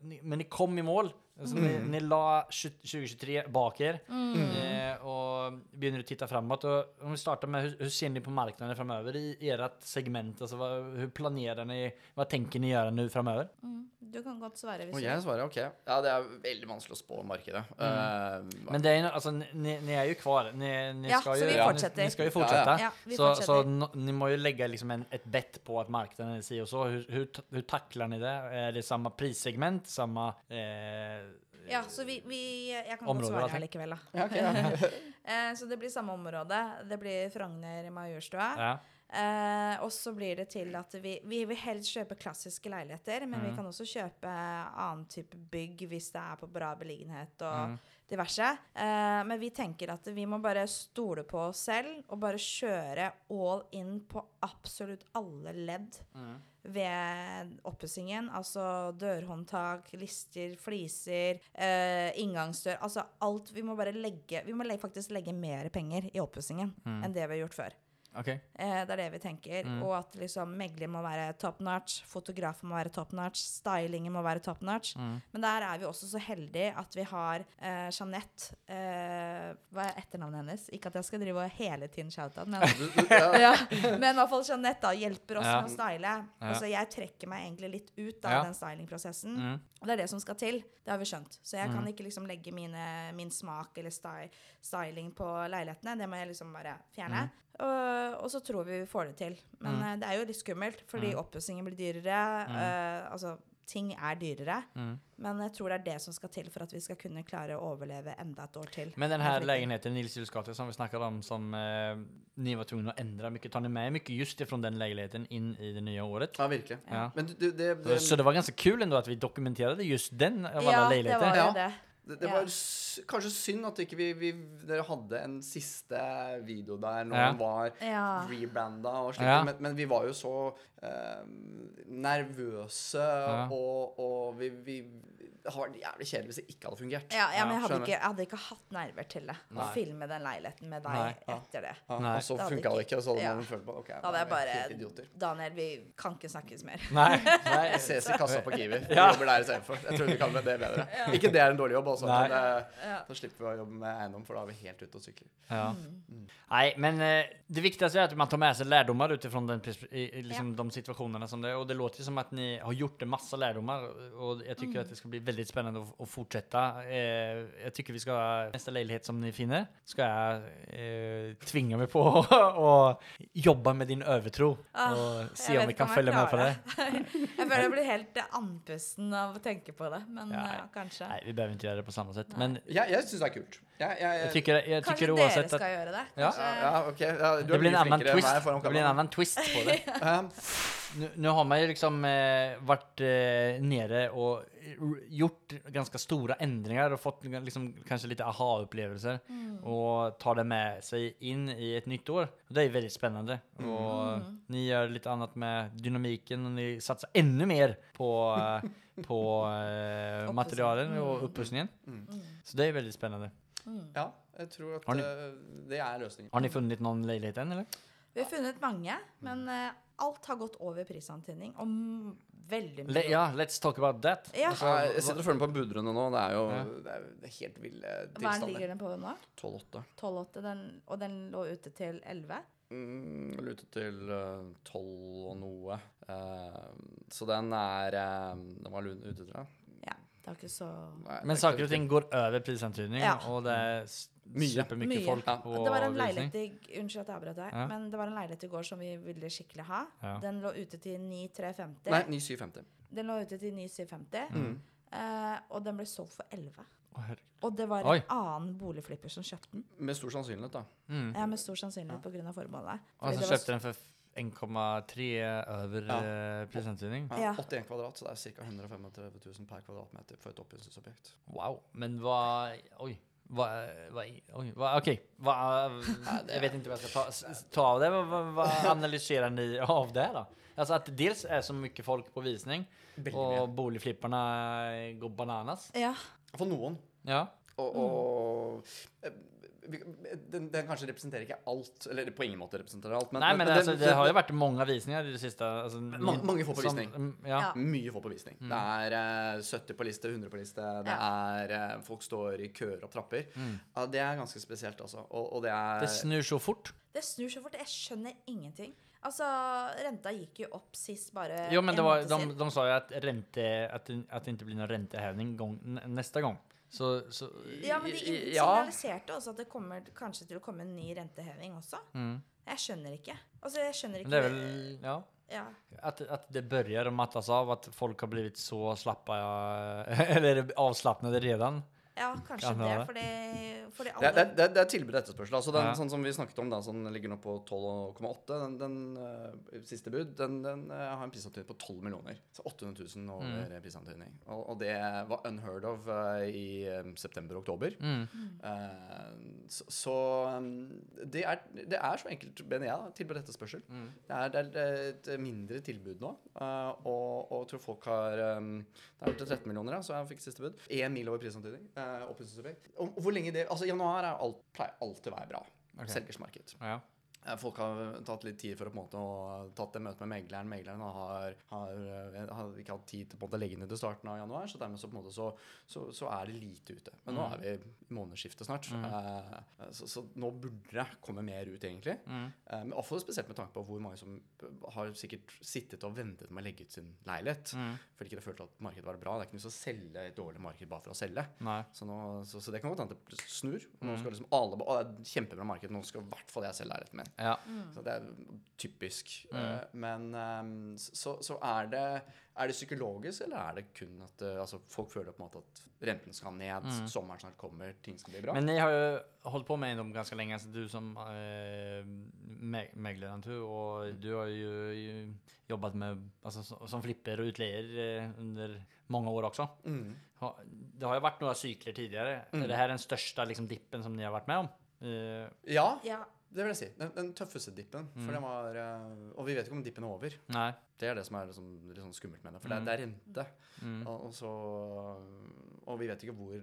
ni, men ni kom i mål. Alltså ni, ni la 2023 bak er eh, och begynner å titta framåt. Och om vi starter med hur, hur ser ni på marknaden framöver i ert segment? Alltså vad, hur planerar ni? Vad tänker ni gjøre nå framöver? Mm. du kan godt svare hvis oh, jeg svarer ok. Ja, det er veldig vanskelig å spå markedet. Uh, Men det er, ju, alltså, ni, ni är ju kvar. Ni, ni Ja, ska så ju, vi fortsetter. fortsätter. ni ska ju Ja, fortsätta. ja. Ja, vi så, fortsätter. så no, ni må jo legge liksom en, et bett på at marknaden sier så. Hvordan takler ta- ni det? Er det samme prissegment? Samme Eh, Ja, så vi, vi Jeg kan Områder, godt svare her likevel, da. ja, ok, ja. [LAUGHS] Eh, så det blir samme område. Det blir Frogner Majorstua. ja. Uh, og så blir det til at vi, vi vil helst kjøpe klassiske leiligheter, men Mm. vi kan også kjøpe annen type bygg hvis det er på bra beliggenhet og Mm. Diverse. Eh, men vi tenker at vi må bare stole på oss selv og bare kjøre all in på absolutt alle ledd Mm. ved oppussingen. Altså dørhåndtak, lister, fliser, eh, inngangsdør. Altså alt. Vi må bare legge Vi må legge, faktisk legge mer penger i oppussingen Mm. enn det vi har gjort før. Okej. Eh, det er det vi tenker. Mm. Og at liksom megler må være top notch, fotografer må være top notch, stylingen må være top notch. Mm. Men der er vi også så heldige at vi har eh, Jeanette eh, Hva er etternavnet hennes? Ikke at jeg skal drive og hele tiden shoute men, [LAUGHS] ja. [LAUGHS] ja. men i hvert fall Jeanette da hjelper oss Ja. med å style. Ja. Altså Jeg trekker meg egentlig litt ut av Ja. den stylingprosessen. Mm. Og det er det som skal til. Det har vi skjønt. Så jeg kan Mhm. ikke liksom legge mine, min smak eller sty styling på leilighetene. Det må jeg liksom bare fjerne. Og, og så tror vi vi får det til. Men Mm. eh, det er jo litt skummelt, fordi Mm. oppussingen blir dyrere. Mm. Uh, altså, ting er dyrere. Mm. Men jeg tror det er det som skal til for at vi skal kunne klare å overleve enda et år til. Men denne leiligheten Nils Jules gate, som vi snakket om, som eh, ni var tvunget å endre mye, Tar ni med mye just fra den leiligheten inn i det nye året? ja, virkelig. Ja. Men du, det, Så, det, så det var ganske kul at vi dokumenterte just den av Ja, det lägenheter. var jo Ja. det. Det, det Ja. var kanskje synd at ikke vi, vi dere hadde en siste video der når Ja. han var Ja. rebranda og slikt. Ja. Men, men vi var jo så eh, nervøse, Ja. og, og vi, vi Det hadde vært jævlig kjedelig hvis det ikke hadde fungert. Ja, ja, men jeg hadde, ikke, jeg hadde ikke hatt nerver til det. Å filme den leiligheten med deg Nei, etter det. Ja, Nei. og så funka det ikke- og så hadde ja. man følt på ok, Da hadde jeg bare. Daniel, vi kan ikke snakkes mer. Nei. Nei. Jeg ses i kassa på Kiwi. Vi Ja. jobber der istedenfor. Jeg tror vi kan med det bedre. Ikke det er en dårlig jobb, også, Nei. men eh, da slipper vi å jobbe med eiendom, for da er vi helt ute og sykler. Ja. Mm. Nei, men eh, det viktigste er at man tar med seg lærdommer utifrån den, pers- i, i liksom de situasjonene som det Og det låter som at ni har gjort det masse lærdommer, og jeg tycker Mm. det skal bli veldig spennende å, å fortsette. Eh, jag tycker vi ha neste leilighet som ni finner, skal jeg eh, meg mig på [LAUGHS] å jobbe med din övertro Ah, och se om vi kan følge med på det. [LAUGHS] jeg føler jeg blir helt andpusten av å tenke på det, men Ja. kanskje. Nei, vi behøver ikke gjøre det på samme sett. Men Jeg, jeg syns det er kult. Jeg, jeg, jag tycker, jag Kanskje tycker dere oavsett skal att gjøre det? Ja. Kanskje, ja, ja, ok. Ja, du det er blir en annen flinkere enn twist. meg foran Det blir en kameraet. annan twist på det. [LAUGHS] Ja. Nå- nu har man ju liksom eh, varit eh, nere och r- gjort ganska stora ändringar och fått liksom kanske lite aha-upplevelser Mm. och tar det med sig in i ett nytt år. Det är väldigt spännande. Och Og ni gör lite annat med dynamiken och ni satsar ännu mer på, eh, [LAUGHS] på eh, materialen og Mm. Mm. Så det är väldigt spännande. Mm. ja, jeg tror at Har ni- eh, det er løsningen. Har ni funnit någon leiligheter än eller? Vi har funnet mange, men eh, alt har gått over prisantydning. Og m- veldig mye. Le ja, let's talk about that. Ja. Altså, jeg sitter og følger med på budrunde nå. Det er jo Ja. det er, det er helt ville Hva ligger tilstander. den på nå? 12-8. 12,8, den, og den lå ute til 11? Mm, Lute til tolv 12 og noe. Uh, så den er uh, Den var ute, tror jeg. Ja, det er ikke så Nei, Men er saker og ting går over prisantydning Ja. og det er Mye. Mye. folk Ja. på Det var en leilighet i, Unnskyld at jeg avbrøt deg, Ja. men det var en leilighet i går som vi ville skikkelig ha. Ja. Den lå ute til 9350. Nei, 9750. Den lå ute til 9750, Mm. uh, og den ble solgt for 11. Å, herregud. Og det var Oi. en annen boligflipper som kjøpte den. Med stor sannsynlighet, da. Mm. Ja, med stor sannsynlighet på grunn av formålet. Og så det den for 1,3 over Ja. eh. Ja, Ja. 81 kvadrat, så det er ca. 135 000 per kvadratmeter for et oppussingsobjekt. Wow, men hva Oi. Hva, hva, oi, hva, OK. Hva, jeg vet ikke hva jeg skal ta, ta av det. Hva, hva analyserer dere ni av det da? Altså At det dels er så mye folk på visning og boligflipperne går bananas. Ja. For noen. Ja. Og, og eh, den, den kanskje representerer ikke alt, eller på ingen måte representerer alt, men, Nei, men men altså, den- det har jo vært mange visninger i det siste. Altså, mange, mange får på visning. mm, Ja. Mye får på visning. Mm. Det er uh, 70 på liste, 100 på liste. Det er uh, Folk står i køer og trapper. Mm. Uh, det er ganske spesielt, altså. Og, og det er Det snur så fort. Det snur så fort. Jeg skjønner ingenting. Altså, renta gikk jo opp sist bare Jo, men det var, måned de, de sa jo at, rente, at, att det ikke blir noen renteheving neste gång. Så, så, Ja, men de ja. signaliserte også at det kommer kanskje til å komme en ny renteheving også. Mm. Jeg skjønner ikke. Altså, jeg skjønner Men ikke det er vel, ja. ja. At, at, det begynner å mattes av, at folk har blivit så slappa, [LAUGHS] eller avslappnade redan. Ja, kanskje Kan det. For Fordi, fordi Det, alle det, er- det er tilbud og etterspørsel. Altså den, Ja. Sånn som vi snakket om, da, som ligger nå på 12,8. Den, den uh, siste bud den, den uh, har en prisantydning på 12 millioner. Så 800 000 over mm. prisantydning. Og, og det var unheard of uh, i um, september-oktober. Mm. Eh, så så um, det, er, det er så enkelt, mener jeg, tilbud og etterspørsel. Mm. Det, er, det er et mindre tilbud nå, eh, og, og tror folk har um, Det er vel til 13 millioner, da, så jeg fikk siste bud. Én mil over prisantydning. Uh, og hvor lenge det Altså, januar er alt, pleier alltid å være bra. Ok. Selgersmarked. Ja. Folk har tatt litt tid for å på en måte å tatt det møtet med megleren. Megleren har, har, eh, har ikke hatt tid til på en måte å legge ned til starten av januar, så dermed så, på en måte så, så, så er det lite ute. Men nå er vi i månedsskiftet snart, eh, så, så nå burde det komme mer ut, egentlig. Mm. Eh, men også spesielt med tanke på hvor mange som har sikkert sittet og ventet med å legge ut sin leilighet. Mm. Fordi ikke de følte at markedet var bra. Det er ikke noe å selge et dårlig marked bare for å selge. Så, nå, så, så det kan godt hende det snur. Og Mm. nå skal liksom alle Å, det er et kjempebra marked. Nå skal i hvert fall jeg selge leiligheten min. Ja. Så det er typisk. Mm. Eh, men um, så, så er det Er det psykologisk, eller er det kun at eh, altså, folk føler på en måte at renten skal ned, sommeren snart kommer, ting skal bli bra? Mm. Men jeg har jo holdt på med eiendom ganske lenge, så du som äh, me- megler, du, och du har jo jobbet med, altså, som- flipper og utleier eh, under mange år også. Mm. Det har jo vært noen sykler tidligere. Mm. Er det her den største liksom, dippen som ni har vært med om? Uh, Ja, Ja. Det vil jeg si. Den, den tøffeste dippen. Mm. For den var eh, Og vi vet ikke om dippen er over. Nei. Det er det som er liksom, litt sånn skummelt med det. For det, er- det er rente. Og, og, så, og vi vet ikke hvor,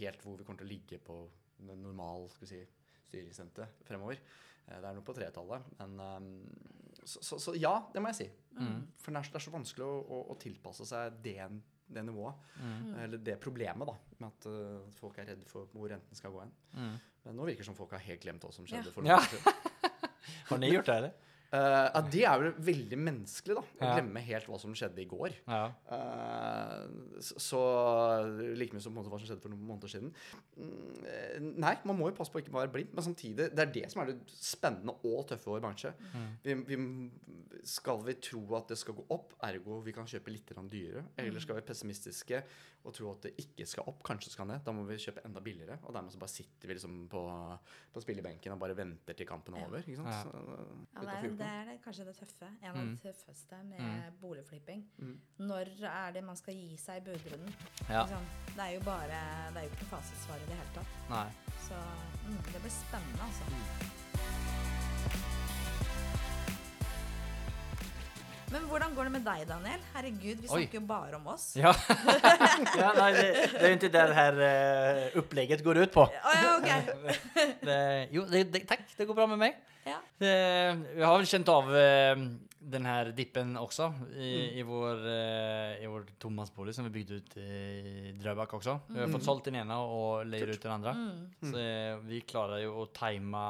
helt hvor vi kommer til å ligge på den normal skal vi si, styringsrente fremover. Eh, Det er noe på tretallet. Men eh, så, så, så ja, det må jeg si. For det er, så- vanskelig å, å, å tilpasse seg det, det nivået. Eller det problemet, da. Med at folk er redd for hvor renten skal gå hen. Men nå virker det som folk har helt glemt hva som skjedde Ja. for noen Ja. år siden. [LAUGHS] Har ni gjort det eller? Eh, ja, det er vel veldig menneskelig, da. Å Ja. glemme helt hva som skjedde i går. Ja. Uh, så, like mye som hva som skjedde for noen måneder siden. Mm, eh, nei, man må jo passe på å ikke være blind, men samtidig Det er det som er det spennende og tøffe i vår bransje. Vi, vi, skal vi tro at det skal gå opp, ergo vi kan kjøpe litt dyrere? Eller skal vi være pessimistiske og tro at det ikke skal opp, kanskje skal ned? Da må vi kjøpe enda billigere, og dermed så bare sitter vi liksom på, på spillebenken og bare venter til kampen er over. Ikke sant? Ja. Så, Det, er, det kanskje det tøffe. En av det tøffeste med Mm. boligflipping. Mm. Når er det man skal gi seg i budrunden? Ja. Liksom, det er jo bare Det er jo ikke fasitsvar i det hele tatt. Nei. Så mm, det blir spennende, altså. Men hvordan går det med deg, Daniel? Herregud, vi snakker jo bare om oss. Ja. [LAUGHS] ja nei, det, det er jo ikke det her uh, opplegget går ut på. Oh, ja, ok. [LAUGHS] Det, jo, det, takk. det går bra med meg. Ja. Det, vi har vel kjent av eh, den her dippen også, i, mm. i, vår, eh, i vår Thomas-bolig som vi bygde ut i Drøbak också. Vi har mm. fått solgt den ene og lejer ut den andre. Mm. Så eh, vi klarer jo å time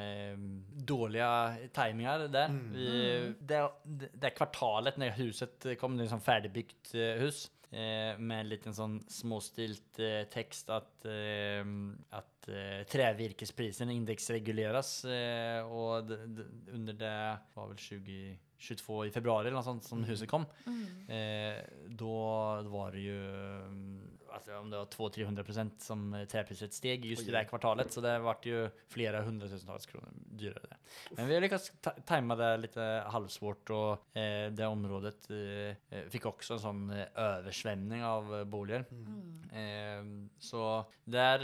eh, dårlige timinger der. Mm. Vi, mm. det, det, er kvartalet når huset kom, det er sånn ferdigbygd hus. Eh, med en liten sånn småstilt eh, tekst at, eh, at trevirkesprisen indeksreguleres. og under det var vel 20 22 i februari eller noe sånt som mm. huset kom. Mm. Eh, då var det jo, mm, altså om det var 200-300 procent som träpriset steg just i det kvartalet så det ble vart ju flera kroner dyrere det. Men vi har lyckats tajma det litt eh, halvsvårt og eh, det området eh, eh fick också en sånn eh, översvämning av boliger. Mm. så där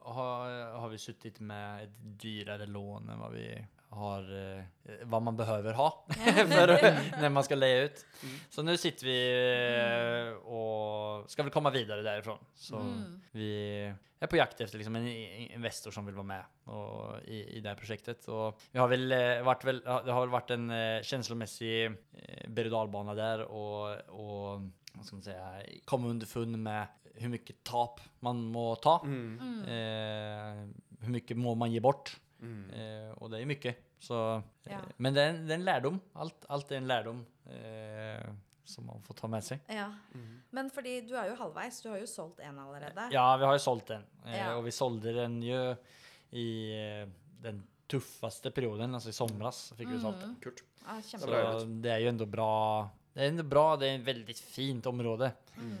har, har vi suttit med et dyrere lån enn hva vi har eh, vad man behøver ha [LAUGHS] for, når man skal leie ut. Så nå sitter vi eh, skal vel komme videre vidare därifrån. Så vi er på jakt efter liksom en investor som vil være med og, i, i det prosjektet. Og vi har vel, eh, varit väl, det har vel vært en kjenslemessig berg-og-dal-bane der. og, og hva skal man si, komme underfund med hvor mye tap man må ta. Mm. Eh, hur mycket må man gi bort? Eh, och det är mycket. Så, eh, Men det är, en, det är en lärdom. Allt, allt är en lärdom eh, som man får ta med sig. Ja. Men fordi du er jo halvveis. Du har jo solgt en allerede. Ja, vi har jo solgt en. Eh, Ja. Og vi solgte den jo i eh, den tuffaste perioden, altså i somras fikk vi solgt den. Kult. Ja, Så det er jo enda bra. Det er ändå bra, det är ett väldigt fint område.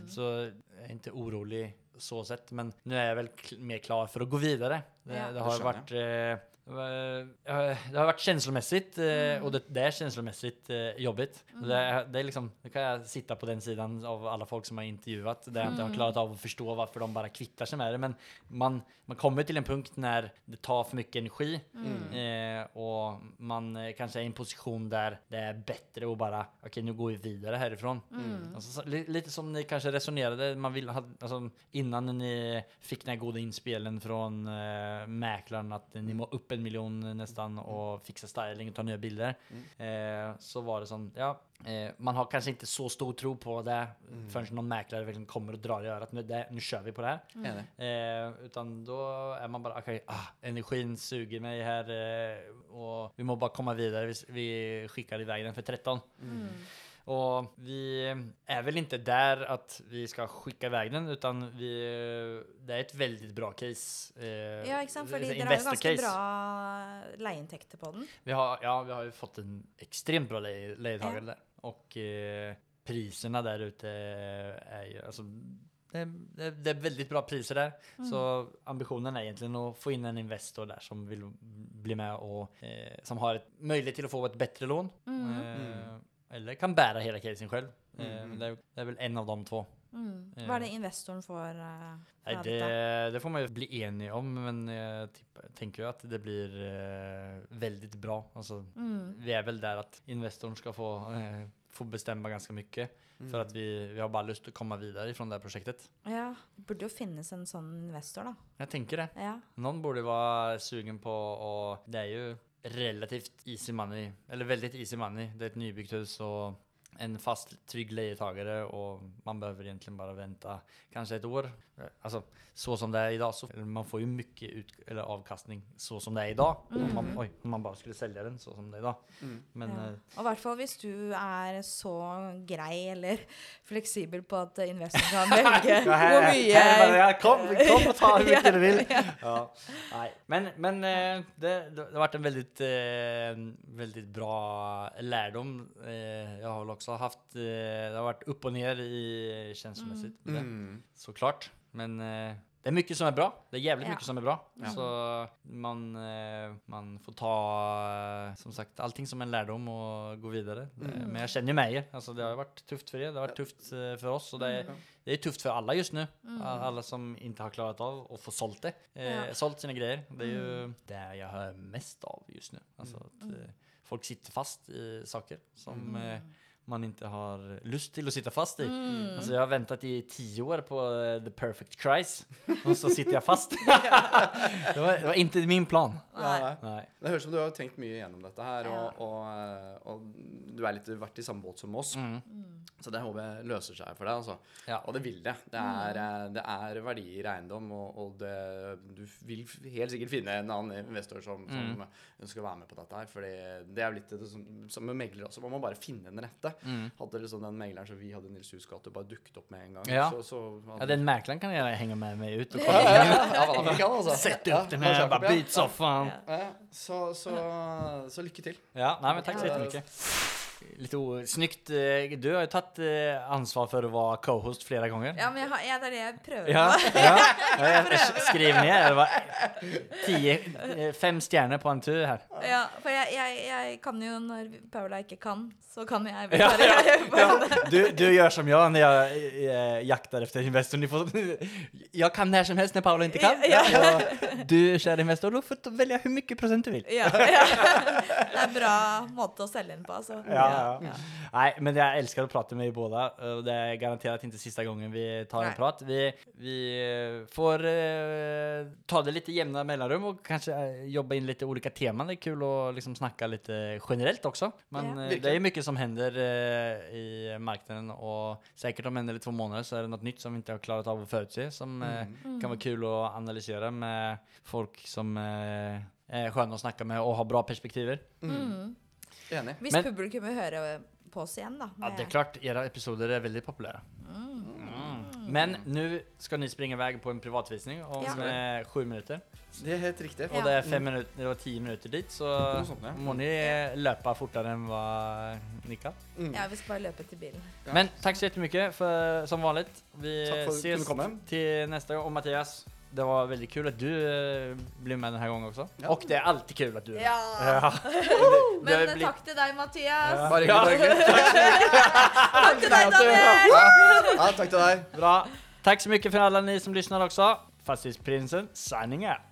Så jag är inte orolig så sett. Men nu är jag väl mer klar för att gå vidare. Det, Ja. det har vært... varit eh, det eh, har vært kjenslemessig, og det, det er kjenslemessig jobbet. jobbigt. Det, är, det liksom, det, kan jeg sitta på den sidan av alle folk som har intervjuet. Det jeg ikke har klart av å forstå hvorfor de bare kvittar seg med det. Men man, man kommer til en punkt når det tar for mye energi eh, og man kanskje er i en position der det er bedre å bare OK, nå går vi videre härifrån. Mm. Altså, litt som ni kanskje resonnerte altså, innan ni fikk den gode innspillen inspelen från mekleren mäklaren dere ni må upp en miljon nästan och fixa styling och ta nya bilder. Eh, så var det sånn, ja, eh, man har kanske inte så stor tro på det förrän någon mäklare verkligen kommer och drar i örat. Nu, det, nu kör vi på det här. Mm. Eh, utan då är man bara, okej, ah, energin suger mig här eh, och vi må bara komma vidare. Vi, vi skickar iväg den för 13. Och vi är väl inte där att vi ska skicka iväg den utan vi, det är ett väldigt bra case. Eh, Ja, ikke sant? Fordi ett dere har jo ganske bra leieinntekter på den. Vi har, ja, vi har ju fått en extremt bra le- lejetagare där. Och eh, priserna där ute är ju, alltså, det, er det, är- det är väldigt bra priser där. Så ambisjonen er egentlig å få inn en investor der som vil bli med og eh, som har et, mulighet til å få et bättre lån. Eh, eller kan bära hela casen själv. Mm. det, är, det är väl en av de två. Mm. Eh. Hva er det investoren får uh, Nej, det, det får man ju bli enig om, men jag tenker tänker ju att det blir uh, väldigt bra. Alltså, Mm. Vi är väl där att investorn ska få, uh, få bestämma ganska mycket. För att vi, vi har lyst til å komme videre fra det prosjektet. Ja, det burde jo finnes en sånn investor, da. Jeg tenker det. Ja. Noen burde være sugen på å det er ju relativt easy money, eller veldig easy money. Det er et nybygd hus och en fast trygg leietagere, och man behöver egentligen bara vänta kanske ett år. Alltså så som det är idag så man får ju mycket ut, eller avkastning så som det är idag. Om, man, oj, om man bara skulle sälja den så som det är idag. Men ja. eh, Og i hvert fall hvis du er så grei eller fleksibel på at investoren kan velge [LAUGHS] hvor mye ja, kom, kom och ta hur mycket du vill. [LAUGHS] Ja. Nej. Men, men eh, det, det har varit en väldigt, eh, väldigt bra lärdom. Jeg Jag har väl också haft, eh, det har varit upp och ner i känslomässigt. Mm. Mm. Såklart. Men eh, det är mycket som är bra. Det är jävligt Ja. mycket som är bra. Så man, eh, man får ta, som sagt, allting som en lärdom och gå vidare. Mm. Men jag känner ju med er. Alltså, det har varit tufft för er. Det har varit tufft för oss. Och det, är, det är tufft för alla just nu. Alla som inte har klarat av att få sålt det. Ja. Sålt sina grejer. Det är ju det jag hör mest av just nu. Alltså att eh, folk sitter fast i saker som man inte har lust till att sitta fast i. Alltså jag har väntat i tio år på eh, the perfect Christ och så sitter jag fast. [LAUGHS] det, var, det var inte min plan. Nei. Nej. Det høres ut som du har tenkt mye gjennom dette her, og, og, eh, og du er litt vært i samme båt som oss. Så det håper jeg løser seg for deg. altså. Ja. Og det vil det. Det er, eh, det er verdier i eiendom, og, og det, du vil helt sikkert finne en annen investor som, som ønsker å være med på dette her. fordi det er jo litt det som, som med meglere også. Man må bare finne den rette. Hadde liksom den megleren som vi hadde i Nils Hus gate, bare dukket opp med en gang, Ja. så, så Ja, den mekleren kan jeg henge med meg ut och [LAUGHS] ja, ja, ja, ja, da, kan, altså. Sätt Ja, den her, bare sofaen. ja. byt soffan. Ja, så, så, så lykke til. Ja, nei, men takk så jättemycket. Lite o- snyggt. eh, Du har jo tagit eh, ansvar for å være co-host ganger. gånger. Ja, men jeg har, ja, det er det jeg prøver Ja, på. ja. [LAUGHS] ja jag skriver ner. Det var tio, eh, fem stjerner på en tur her. Ja, for jeg, jeg, jeg kan jo når Paula ikke kan, så kan jeg Ja, bare, ja, Du, du gjør som jeg når jeg, jeg jakter efter investoren. Jeg får, jag kan når som helst når Paula ikke kan. Ja. Ja, du kjære Investor, du får du hvor mye prosent procent du vil. Ja, ja. [LAUGHS] Det er en bra måte å selge inn på, altså. Ja, ja. Nej, men jeg elsker å prate med er båda. och Det er garantert ikke siste gangen vi tar en prat. Vi, vi eh, får uh, ta det litt jevne mellomrom og kanskje jobbe inn litt ulike temaer. teman. Det er kul å liksom snakke litt generelt også. Men Ja. eh, det er mye som hender uh, i marknaden og sikkert om en eller to måneder så er det noe nytt som vi ikke har klart av å forutse, som eh, kan være kul å analysere med folk som er eh, skjønne å snakke med og har bra perspektiver. Enig. Hvis Men- publikum vil høre på oss igjen, da. Ja, det er klart, era episoder er veldig populære. Mm. Men nå skal ni springe vei på en privatvisning om Ja. eh, sju minutter. Det er helt riktig. Og det er fem minutter og ti minutter dit, så sånt, ja. må ni eh, løpe fortere enn hva ni kan. Ja, vi skal bare løpe til bilen. Ja. Men takk så jättemycket för, som vanligt. Vi ses til neste gang. Og gång. Det var veldig kul at du eh, blev med denne gangen også. Och det er alltid kul at du är med. Ja! [LAUGHS] Men blir- takk til deg, Mathias. Bare hyggelig. bare [LAUGHS] hyggelig. Takk til deg, Daniel. Ja. ja, takk til deg. Bra. Tack så mycket för alla ni som lyssnar också. Fastighetsprinsen signing out.